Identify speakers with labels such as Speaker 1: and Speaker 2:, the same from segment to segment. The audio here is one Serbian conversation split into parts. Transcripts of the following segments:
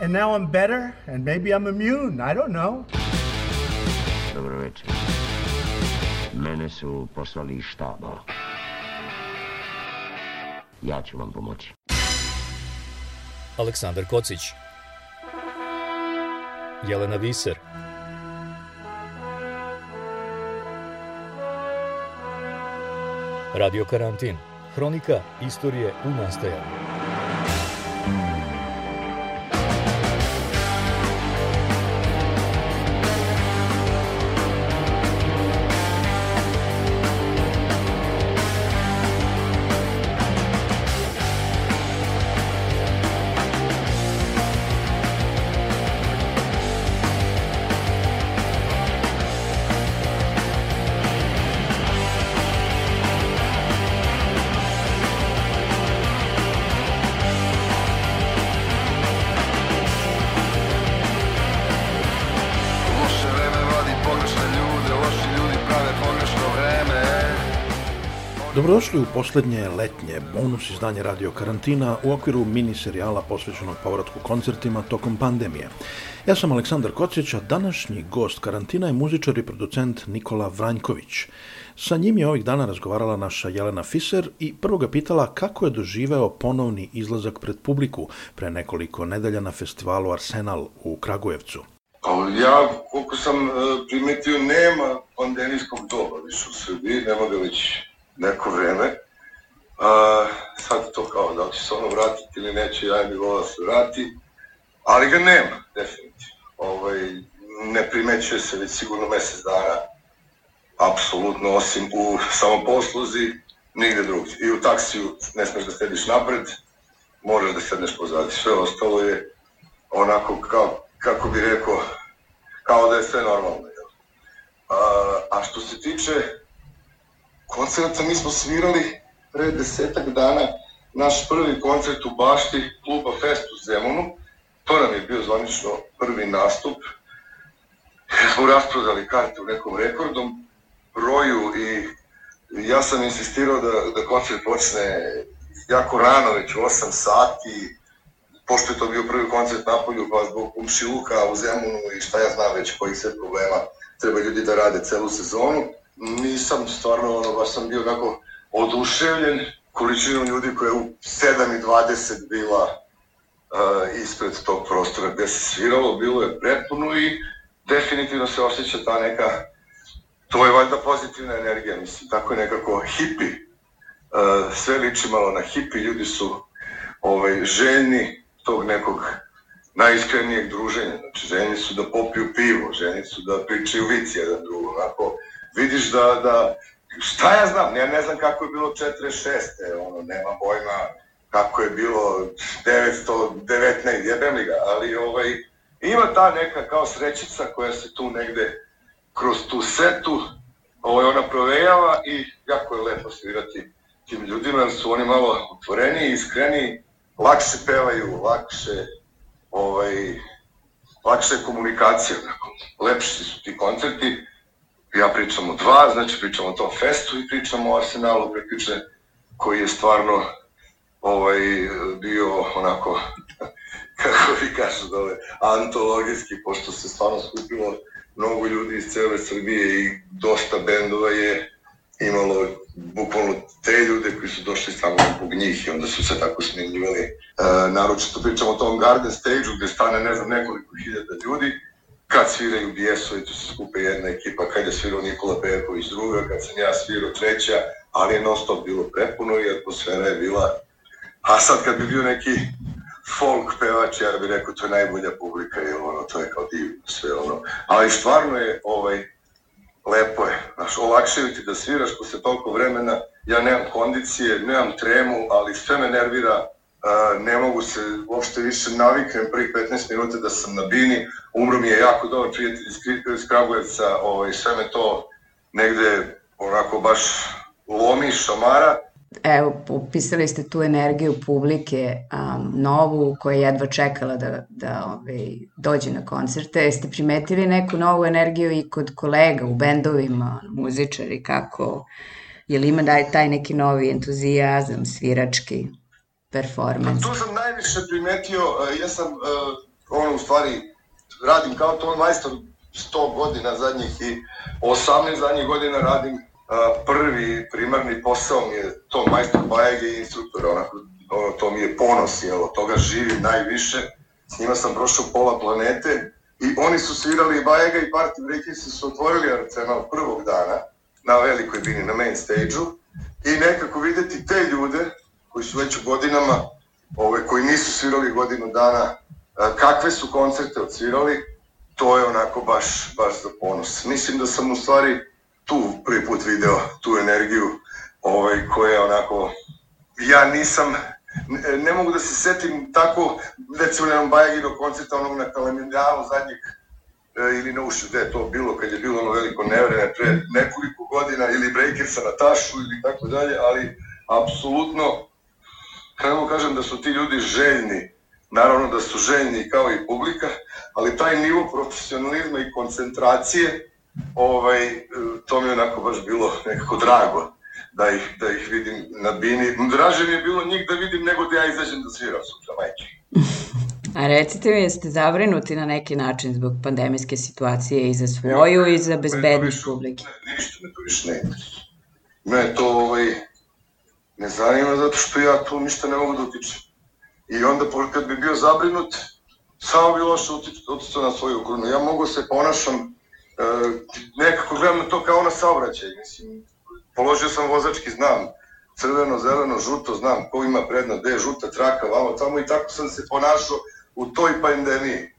Speaker 1: And now I'm better and maybe I'm immune, I don't know.
Speaker 2: Dobro večer. Mene su poslali iz štaba. Ja ću vam pomoći.
Speaker 3: Aleksandar Kocić Jelena Viser Radio Karantin Hronika istorije u nastajanju
Speaker 4: Dobrodošli u poslednje letnje bonus izdanje Radio Karantina u okviru mini serijala posvećenog povratku koncertima tokom pandemije. Ja sam Aleksandar Kocić, a današnji gost karantina je muzičar i producent Nikola Vranjković. Sa njim je ovih dana razgovarala naša Jelena Fiser i prvo ga pitala kako je doživeo ponovni izlazak pred publiku pre nekoliko nedelja na festivalu Arsenal u Kragujevcu.
Speaker 5: Pa ja, koliko sam e, primetio, nema pandemijskog doba više u Srbiji, nema ga već neko vreme. A, sad to kao, da će se ono vratiti ili neće, ja bi volao da se vrati, ali ga nema, definitivno. Ovaj, ne primećuje se već sigurno mesec dana, apsolutno, osim u samoposluzi, nigde drugdje. I u taksiju ne smeš da sediš napred, moraš da sedneš pozadi. Sve ostalo je onako kao, kako bi rekao, kao da je sve normalno. A, a što se tiče koncerta, mi smo svirali pre desetak dana naš prvi koncert u bašti kluba Fest u Zemunu. To nam je bio zvanično prvi nastup. Smo rasprodali karte u nekom rekordnom broju i ja sam insistirao da, da koncert počne jako rano, već u 8 sati, pošto je to bio prvi koncert na polju, pa zbog komšiluka u Zemunu i šta ja znam već kojih sve problema treba ljudi da rade celu sezonu, nisam stvarno, ono, baš sam bio tako oduševljen količinom ljudi koja je u 7.20 bila uh, ispred tog prostora gde se sviralo, bilo je prepuno i definitivno se osjeća ta neka, to je valjda pozitivna energija, mislim, tako je nekako hipi, uh, sve liči malo na hipi, ljudi su ovaj, željni tog nekog najiskrenijeg druženja. Znači, željni su da popiju pivo, željni su da pričaju vici jedan drugom. Onako, vidiš da, da, šta ja znam, ja ne znam kako je bilo 46. Ono, nema pojma kako je bilo 919, jebem li ga, ali ovaj, ima ta neka kao srećica koja se tu negde kroz tu setu, ovaj, ona provejava i jako je lepo svirati tim ljudima, su oni malo otvoreniji, iskreniji, lakše pevaju, lakše, ovaj, lakše je komunikacija, lepši su ti koncerti. Ja pričam o dva, znači pričam o tom festu i pričam o Arsenalu prekjuče, koji je stvarno ovaj, bio onako, kako vi kažu dole, antologijski, pošto se stvarno skupilo mnogo ljudi iz cele Srbije i dosta bendova je imalo bukvalno te ljude koji su došli samo zbog njih i onda su se tako smenjivali. E, naročito pričamo o tom Garden Stage-u gde stane ne znam nekoliko hiljada ljudi, kad sviraju Bijesovi, tu se skupe jedna ekipa, kad je svirao Nikola Perković druga, kad sam ja svirao treća, ali je non bilo prepuno i atmosfera je bila... A sad kad bi bio neki folk pevač, ja bih rekao to je najbolja publika, jer ono, to je kao divno sve ono. Ali stvarno je ovaj, lepo je, znaš, olakšaju ti da sviraš posle toliko vremena, ja nemam kondicije, nemam tremu, ali sve me nervira Ne mogu se uopšte više naviknem prvih 15 minuta da sam na bini, umro mi je jako dobar prijatelj iz, iz Kragujevca, ovaj, sve me to negde onako baš lomi, šamara,
Speaker 6: Evo, upisali ste tu energiju publike um, novu koja je jedva čekala da, da ovaj, dođe na koncerte. Jeste primetili neku novu energiju i kod kolega u bendovima, muzičari, kako, je li ima daj, taj neki novi entuzijazam, svirački, performans?
Speaker 5: Pa tu sam najviše primetio, uh, ja sam, uh, ono, u stvari, radim kao ton majstor 100 godina zadnjih i 18 zadnjih godina radim prvi primarni posao mi je to majstor bajeg i instruktor, onako, ono, to mi je ponos, jel, od toga živi najviše, s njima sam prošao pola planete i oni su svirali Bajega i Party Breakers su otvorili Arsenal prvog dana na velikoj bini, na main stage-u i nekako videti te ljude koji su već u godinama, ove, koji nisu svirali godinu dana, kakve su koncerte odsvirali, to je onako baš, baš za ponos. Mislim da sam u stvari tu prvi put video tu energiju ovaj, koja je onako, ja nisam, ne, ne mogu da se setim tako, recimo na Bajagino koncerta onog na Kalemendalu zadnjeg e, ili na ušu, gde je to bilo, kad je bilo ono veliko nevreme pre nekoliko godina, ili Breakersa na Tašu ili tako dalje, ali apsolutno, kako kažem da su ti ljudi željni, naravno da su željni kao i publika, ali taj nivo profesionalizma i koncentracije ovaj, to mi je onako baš bilo nekako drago da ih, da ih vidim na bini. Draže mi je bilo njih da vidim nego da ja izađem da sviram sutra, majke.
Speaker 6: A recite mi, jeste zabrinuti na neki način zbog pandemijske situacije i za svoju ja, i za bezbednost publike?
Speaker 5: Ne, ništa me to više ne interesuje. Me to ovaj, ne zanima zato što ja tu ništa ne mogu da utičem. I onda kad bi bio zabrinut, samo bi loše uticao na svoju okolinu. Ja mogu se ponašam E, nekako gledam to kao na saobraćaj, mislim, položio sam vozački, znam, crveno, zeleno, žuto, znam ko ima predno, gde je žuta traka, vamo, tamo i tako sam se ponašao u toj pandemiji.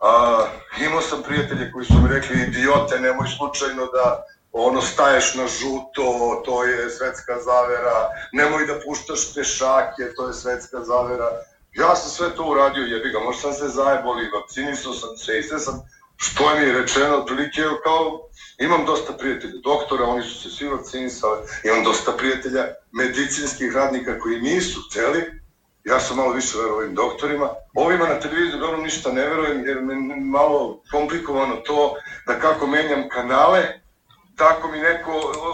Speaker 5: A, imao sam prijatelje koji su mi rekli, idiote, nemoj slučajno da ono staješ na žuto, to je svetska zavera, nemoj da puštaš pešake, to je svetska zavera. Ja sam sve to uradio, jebi ga, možda sam se zajeboli, vakcinisao sam se i sve sam što mi je rečeno, otprilike kao, imam dosta prijatelja doktora, oni su se svi vakcinisali, imam dosta prijatelja medicinskih radnika koji nisu hteli, ja sam malo više verovao ovim doktorima. Ovima na televiziju dobro ništa ne verujem, jer mi je malo komplikovano to da kako menjam kanale, tako mi neko,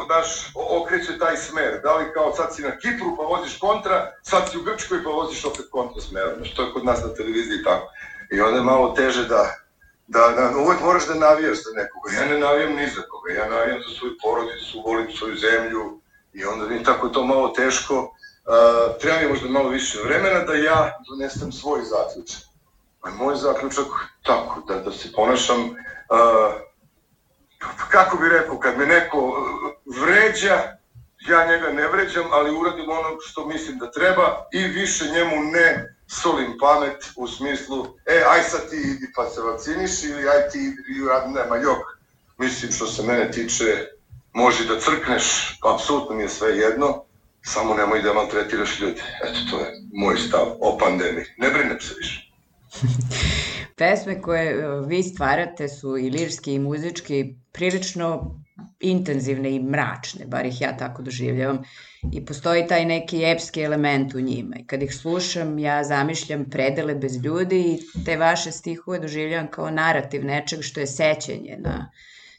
Speaker 5: daš, okreće taj smer. Da li kao sad si na Kipru pa voziš kontra, sad si u Grčkoj pa voziš opet kontra smerom. Što je kod nas na televiziji tako. I onda je malo teže da, da, da uvek moraš da navijaš za nekoga. Ja ne navijam ni za koga, ja navijam za svoju porodicu, volim svoju zemlju i onda mi tako to malo teško. Uh, treba mi možda malo više vremena da ja donesem svoj zaključak. A moj zaključak tako, da, da se ponašam uh, kako bi rekao, kad me neko vređa, ja njega ne vređam, ali uradim ono što mislim da treba i više njemu ne solim pamet u smislu, e, aj sad ti idi pa se vakciniš ili aj ti idi nema jok. Mislim što se mene tiče, može da crkneš, apsolutno mi je sve jedno, samo nemoj da maltretiraš ljude. Eto, to je moj stav o pandemiji. Ne brinem se više.
Speaker 6: Pesme koje e, vi stvarate su i lirski i muzički prilično intenzivne i mračne, bar ih ja tako doživljavam i postoji taj neki epski element u njima. I kad ih slušam, ja zamišljam predele bez ljudi i te vaše stihove doživljavam kao narativ nečeg što je sećanje na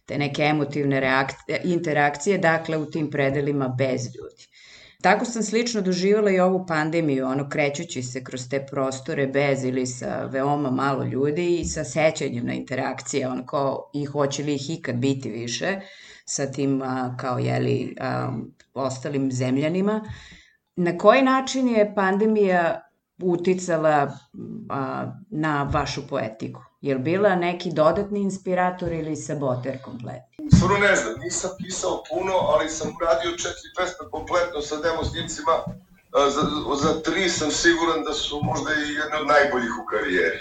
Speaker 6: te neke emotivne reakcije, interakcije, dakle u tim predelima bez ljudi. Tako sam slično doživala i ovu pandemiju, ono krećući se kroz te prostore bez ili sa veoma malo ljudi i sa sećanjem na interakcije, ono kao i hoće li ih ikad biti više sa tim kao jeli ostalim zemljanima. Na koji način je pandemija uticala a, na vašu poetiku? Je li bila neki dodatni inspirator ili saboter kompletni?
Speaker 5: Stvarno ne znam, nisam pisao puno, ali sam uradio četiri pesme kompletno sa demo snimcima. Za, za tri sam siguran da su možda i jedne od najboljih u karijeri.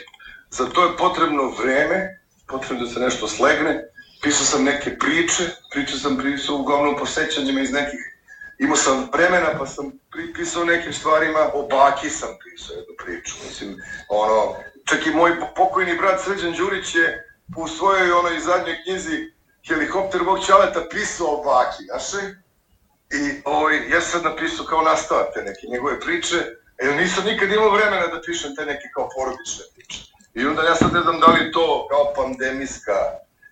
Speaker 5: Za to je potrebno vreme, potrebno da se nešto slegne. Pisao sam neke priče, priče sam pisao uglavnom po sećanjima iz nekih imao sam vremena pa sam pisao nekim stvarima, o baki sam pisao jednu priču, mislim, ono, čak i moj pokojni brat Srđan Đurić je u svojoj onoj zadnjoj knjizi Helikopter Bog Čaleta pisao o baki našoj, i ovaj, ja sam napisao kao nastavak te neke njegove priče, jer nisam nikad imao vremena da pišem te neke kao porodične priče. I onda ja sad ne znam da li to kao pandemijska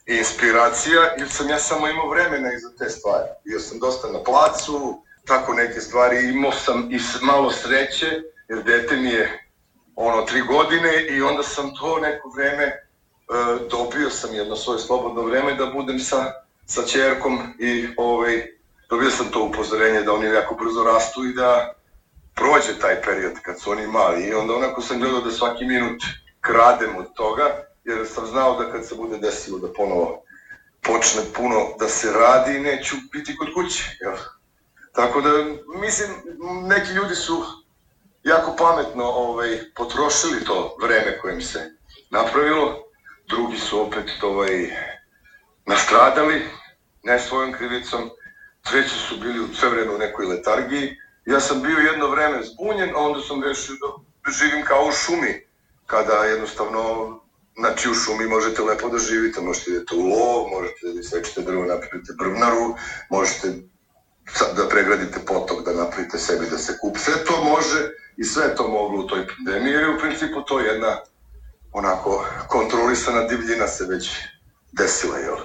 Speaker 5: inspiracija ili sam ja samo imao vremena i za te stvari. Bio sam dosta na placu, tako neke stvari, imao sam i malo sreće, jer dete mi je ono tri godine i onda sam to neko vreme dobio sam jedno svoje slobodno vreme da budem sa, sa čerkom i ovaj, dobio sam to upozorenje da oni jako brzo rastu i da prođe taj period kad su oni mali i onda onako sam gledao da svaki minut kradem od toga, jer sam znao da kad se bude desilo da ponovo počne puno da se radi, neću biti kod kuće. Jel? Tako da, mislim, neki ljudi su jako pametno ovaj, potrošili to vreme kojim se napravilo, drugi su opet ovaj, nastradali, ne svojom krivicom, treći su bili u sve vreme u nekoj letargiji. Ja sam bio jedno vreme zbunjen, a onda sam rešio da živim kao u šumi, kada jednostavno Znači u šumi možete lepo da živite, možete idete u lov, možete da isečete drvo, napravite brvnaru, možete da pregradite potok, da napravite sebi da se kup. Sve to može i sve to moglo u toj pandemiji, jer u principu to je jedna onako kontrolisana divljina se već desila, jel?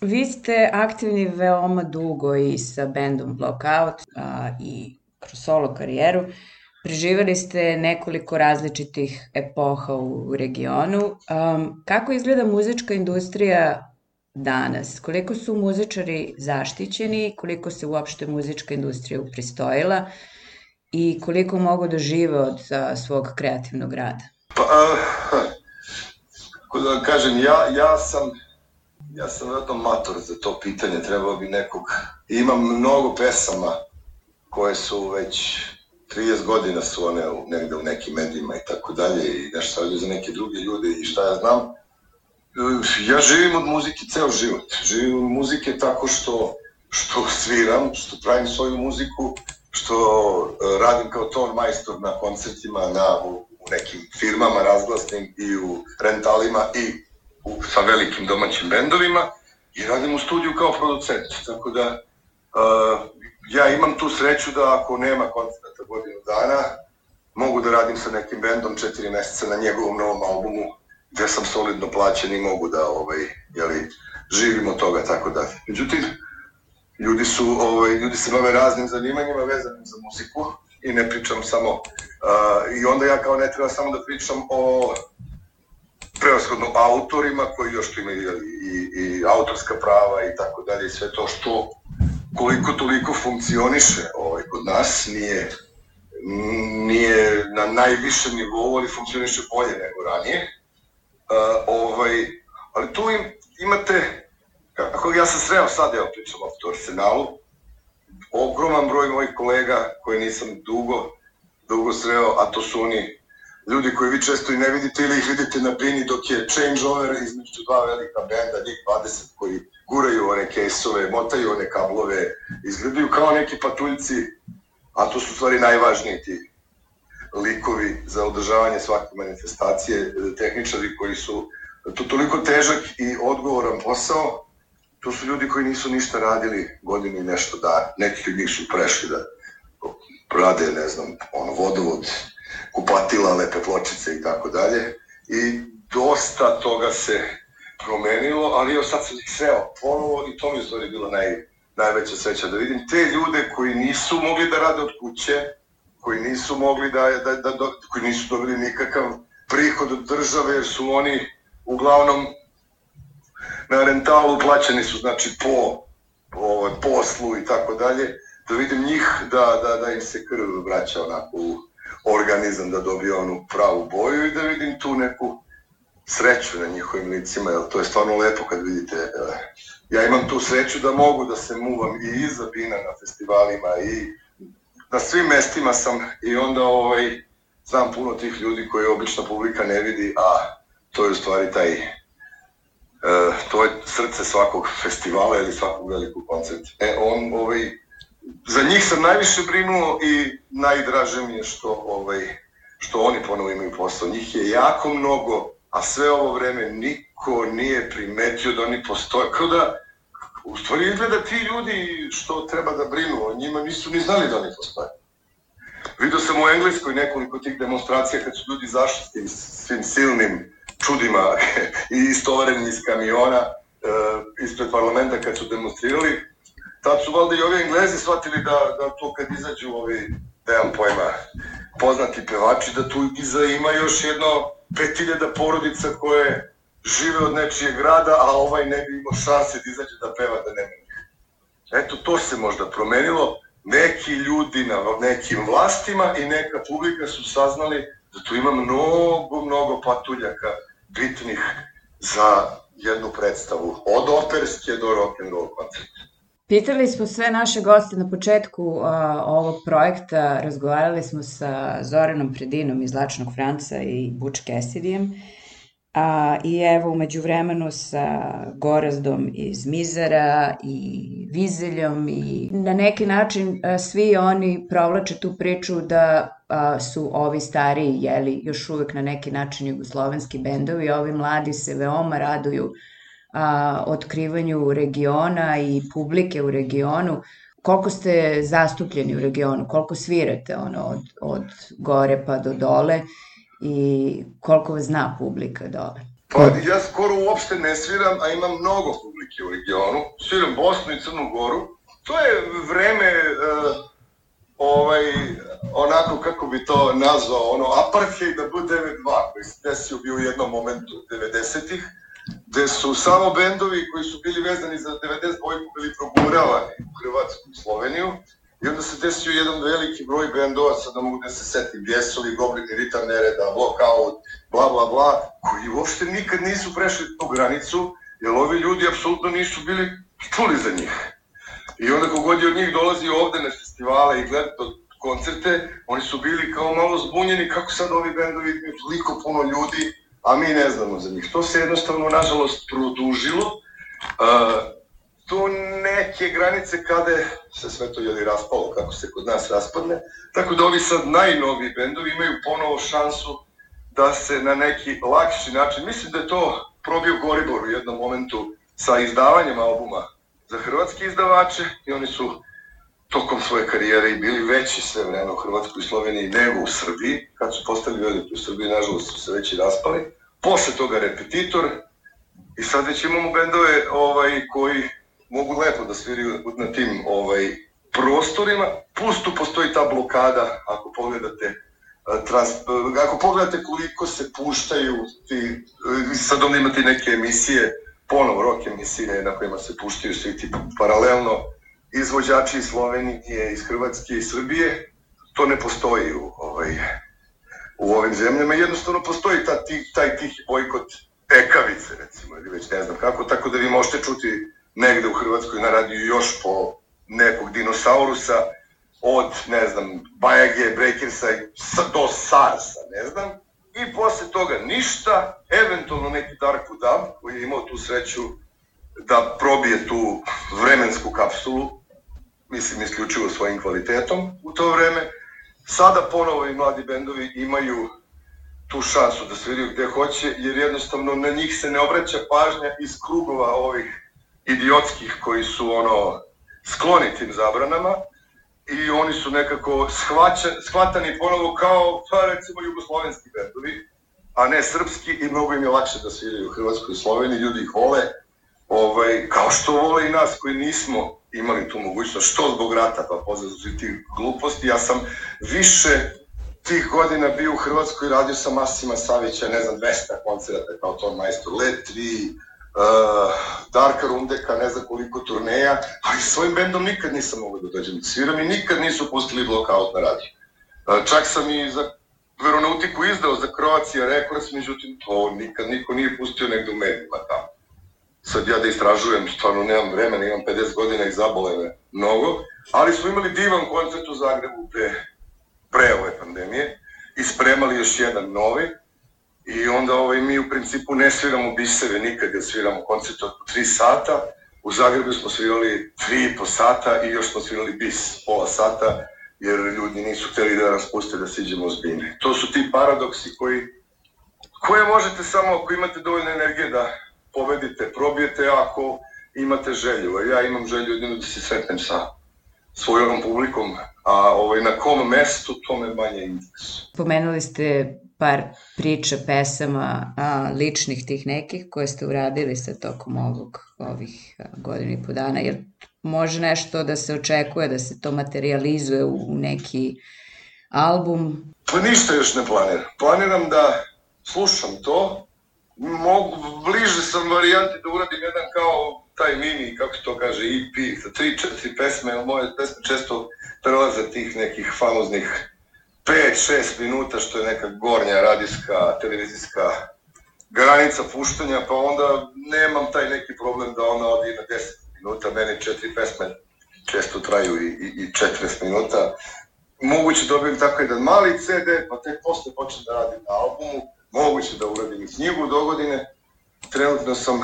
Speaker 6: Vi ste aktivni veoma dugo i sa bandom Blockout a, i kroz solo karijeru. Preživali ste nekoliko različitih epoha u regionu. Um, kako izgleda muzička industrija danas? Koliko su muzičari zaštićeni? Koliko se uopšte muzička industrija upristojila? I koliko mogu da žive od a, svog kreativnog rada?
Speaker 5: Pa, kako da kažem, ja, ja sam ja sam vjerojatno mator za to pitanje, trebao bi nekog... Imam mnogo pesama koje su već 30 godina su one u, negde u nekim medijima i tako dalje i nešto stavljaju za neke druge ljude i šta ja znam. Ja živim od muzike ceo život. Živim od muzike tako što, što sviram, što pravim svoju muziku, što e, radim kao ton majstor na koncertima, na, u nekim firmama razglasnim i u rentalima i u, sa velikim domaćim bendovima i radim u studiju kao producent. Tako da uh, ja imam tu sreću da ako nema koncerta godinu dana, mogu da radim sa nekim bendom četiri meseca na njegovom novom albumu, gde sam solidno plaćen i mogu da ovaj, jeli, živim od toga, tako da. Međutim, ljudi su, ovaj, ljudi se bave raznim zanimanjima vezanim za muziku i ne pričam samo, uh, i onda ja kao ne treba samo da pričam o prevashodno autorima koji još tu imaju i, i autorska prava i tako dalje i sve to što koliko toliko funkcioniše ovaj, kod nas, nije, nije na najvišem nivou, ali funkcioniše bolje nego ranije. Uh, ovaj, ali tu im, imate, kako ja sam sreo sad, evo pričam o Arsenalu, ogroman broj mojih kolega koje nisam dugo, dugo sreo, a to su oni ljudi koji vi često i ne vidite ili ih vidite na bini dok je changeover između dva velika benda, njih 20 koji guraju one kejsove, motaju one kablove, izgledaju kao neki patuljci, a to su stvari najvažniji ti likovi za održavanje svake manifestacije, tehničari koji su to toliko težak i odgovoran posao, to su ljudi koji nisu ništa radili godinu i nešto da neki od njih su prešli da rade, ne znam, ono, vodovod, kupatila, lepe pločice i tako dalje. I dosta toga se promenilo, ali evo sad sam ih sreo ponovo i to mi je stvari bila naj, najveća sreća da vidim te ljude koji nisu mogli da rade od kuće, koji nisu mogli da, da, da, da koji nisu dobili nikakav prihod od države, jer su oni uglavnom na rentalu plaćeni su znači po, po poslu i tako dalje, da vidim njih da, da, da im se krv vraća onako u organizam da dobije onu pravu boju i da vidim tu neku sreću na njihovim licima, jer to je stvarno lepo kad vidite. Ja imam tu sreću da mogu da se muvam i iza bina na festivalima i na svim mestima sam i onda ovaj, znam puno tih ljudi koje obična publika ne vidi, a to je u stvari taj to je srce svakog festivala ili svakog velikog koncerta. E, on, ovaj, za njih sam najviše brinuo i najdraže mi je što, ovaj, što oni ponovo imaju posao. Njih je jako mnogo, a sve ovo vreme niko nije primetio da oni postoje. Kao da, u stvari izgleda ti ljudi što treba da brinu o njima nisu ni znali da oni postoje. Vidio sam u Engleskoj nekoliko tih demonstracija kad su ljudi zašli s tim svim silnim čudima i istovarenim iz kamiona uh, ispred parlamenta kad su demonstrirali. Tad su valjda i ovi Englezi shvatili da, da to kad izađu ovi, nemam pojma, poznati pevači, da tu iza ima još jedno 5000 porodica koje žive od nečijeg grada, a ovaj ne bi imao šanse da izađe da peva da nema njih. Eto, to se možda promenilo. Neki ljudi na nekim vlastima i neka publika su saznali da tu ima mnogo, mnogo patuljaka bitnih za jednu predstavu. Od operske do rock'n'roll koncerta.
Speaker 6: Pitali smo sve naše goste na početku uh, ovog projekta, razgovarali smo sa Zoranom Predinom iz Lačnog Franca i Butch Cassidyjem A, I evo, umeđu vremenu sa Gorazdom iz Mizara i Vizeljom i na neki način a, svi oni provlače tu priču da a, su ovi stariji, jeli, još uvek na neki način jugoslovenski bendovi, ovi mladi se veoma raduju a, otkrivanju regiona i publike u regionu. Koliko ste zastupljeni u regionu, koliko svirate ono, od, od gore pa do dole i koliko vas zna publika dole?
Speaker 5: Pa ja skoro uopšte ne sviram, a imam mnogo publike u regionu. Sviram Bosnu i Crnu Goru. To je vreme uh, ovaj, onako kako bi to nazvao, ono apartheid da bude 92 koji se desio bio u jednom momentu 90-ih, gde su samo bendovi koji su bili vezani za 90 bojku bili proguravani u Hrvatsku i Sloveniju I onda se desio jedan veliki broj bendova, sad ne mogu da se setim, Bjesovi, Goblini, Ritam Nereda, Blockout, bla bla bla, koji uopšte nikad nisu prešli tu granicu, jer ovi ljudi apsolutno nisu bili čuli za njih. I onda kogod je od njih dolazi ovde na festivale i gleda koncerte, oni su bili kao malo zbunjeni kako sad ovi bendovi imaju toliko puno ljudi, a mi ne znamo za njih. To se jednostavno, nažalost, produžilo. Uh, do neke granice kada se sve to jeli raspalo, kako se kod nas raspadne. Tako da ovi sad najnoviji bendovi imaju ponovo šansu da se na neki lakši način, mislim da je to probio Goribor u jednom momentu sa izdavanjem albuma za hrvatske izdavače i oni su tokom svoje karijere i bili veći sve vreme u Hrvatskoj i Sloveniji nego u Srbiji. Kad su postali veliki u Srbiji, nažalost su se već i raspali. Posle toga repetitor i sad već imamo bendove ovaj, koji mogu lepo da sviraju na tim ovaj, prostorima, plus tu postoji ta blokada, ako pogledate trans, ako pogledate koliko se puštaju ti, sad onda imate neke emisije, ponovo rock emisije na kojima se puštaju svi ti paralelno izvođači iz Slovenije, iz Hrvatske i Srbije, to ne postoji u, ovaj, u ovim zemljama. Jednostavno postoji ta, taj tihi bojkot ekavice, recimo, ili već ne znam kako, tako da vi možete čuti negde u Hrvatskoj na radiju još po nekog dinosaurusa, od, ne znam, Bajage, Breakersa do Sarsa, ne znam, i posle toga ništa, eventualno neki Dark Dub koji je imao tu sreću da probije tu vremensku kapsulu, mislim isključivo svojim kvalitetom u to vreme. Sada ponovo i mladi bendovi imaju tu šansu da sviraju gde hoće, jer jednostavno na njih se ne obraća pažnja iz krugova ovih idiotskih koji su ono skloni tim zabranama i oni su nekako shvaća, shvatani ponovo kao, pa recimo, jugoslovenski bendovi, a ne srpski i mnogo im je lakše da sviraju u Hrvatskoj i Sloveniji, ljudi ih vole, ovaj, kao što vole i nas koji nismo imali tu mogućnost, što zbog rata, pa pozdrav tih gluposti. Ja sam više tih godina bio u Hrvatskoj, radio sam Masima Savića, ne znam, 200 koncerata kao ton majstor, Let 3, uh, Darka Rundeka, ne znam koliko turneja, ali svojim bendom nikad nisam mogao da dođem da sviram i nikad nisu pustili blockout na radiju. Uh, čak sam i za Veronautiku izdao za Croatia Records, međutim to nikad niko nije pustio negde u medijima tamo. Sad ja da istražujem, stvarno nemam vremena, imam 50 godina i zabole me mnogo, ali smo imali divan koncert u Zagrebu pre, pre ove pandemije i spremali još jedan novi, I onda ovaj, mi u principu ne sviramo biseve nikad, jer sviramo koncert od 3 sata, U Zagrebu smo svirali tri i po sata i još smo svirali bis pola sata, jer ljudi nisu hteli da nas puste da siđemo s bine. To su ti paradoksi koji, koje možete samo ako imate dovoljno energije da pobedite, probijete ako imate želju. Ja imam želju jedino da se sretnem sa svojom publikom, a ovaj, na kom mestu to me manje interesuje.
Speaker 6: Pomenuli ste par priča, pesama, a, ličnih tih nekih koje ste uradili sa tokom ovog, ovih godina i po dana, jer može nešto da se očekuje, da se to materializuje u, u neki album?
Speaker 5: Pa ništa još ne planiram. Planiram da slušam to, mogu, bliže sam varijanti da uradim jedan kao taj mini, kako to kaže, EP, sa tri, četiri pesme, moje pesme često prelaze tih nekih famoznih 5-6 minuta, što je neka gornja radijska, televizijska granica puštanja, pa onda nemam taj neki problem da ona odi na 10 minuta, meni četiri pesme često traju i, i, i 40 minuta. Moguće dobijem tako jedan mali CD, pa tek posle počnem da radim na albumu, moguće da uradim i knjigu do godine. Trenutno sam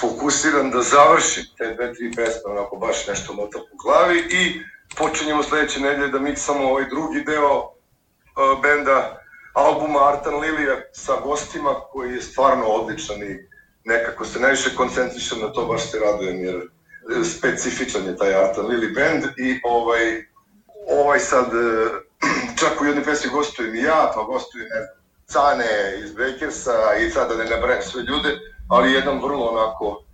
Speaker 5: fokusiran da završim te dve, tri pesme, onako baš nešto mota po glavi i počinjemo sledeće nedelje da miksamo ovaj drugi deo uh, benda albuma Artan Lilija sa gostima koji je stvarno odličan i nekako se najviše koncentrišem na to, baš se radujem jer e, specifičan je taj Artan Lili band i ovaj, ovaj sad e, čak u jednoj pesmi gostujem i ja, pa gostujem ne znam, Cane iz Breakersa i sad da ne nabrajem sve ljude, ali jedan vrlo onako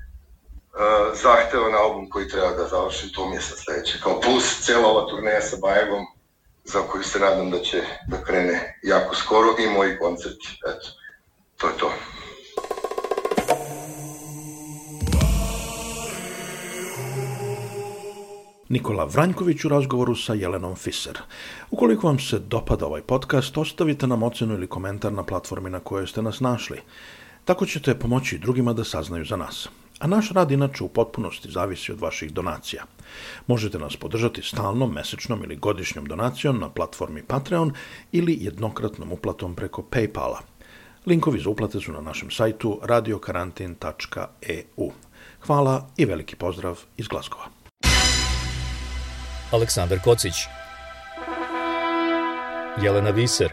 Speaker 5: uh, zahtevan album koji treba da završim to mjesec sledeće. Kao plus cela ova turneja sa Bajegom, za koju se nadam da će da krene jako skoro i moji koncerti. Eto, to je to.
Speaker 4: Nikola Vranjković u razgovoru sa Jelenom Fiser. Ukoliko vam se dopada ovaj podcast, ostavite nam ocenu ili komentar na platformi na kojoj ste nas našli. Tako ćete pomoći drugima da saznaju za nas. A naš rad inače u potpunosti zavisi od vaših donacija. Možete nas podržati stalnom, mesečnom ili godišnjom donacijom na platformi Patreon ili jednokratnom uplatom preko Paypala. Linkovi za uplate su na našem sajtu radiokarantin.eu. Hvala i veliki pozdrav iz Glasgova.
Speaker 3: Aleksandar Kocić Jelena Viser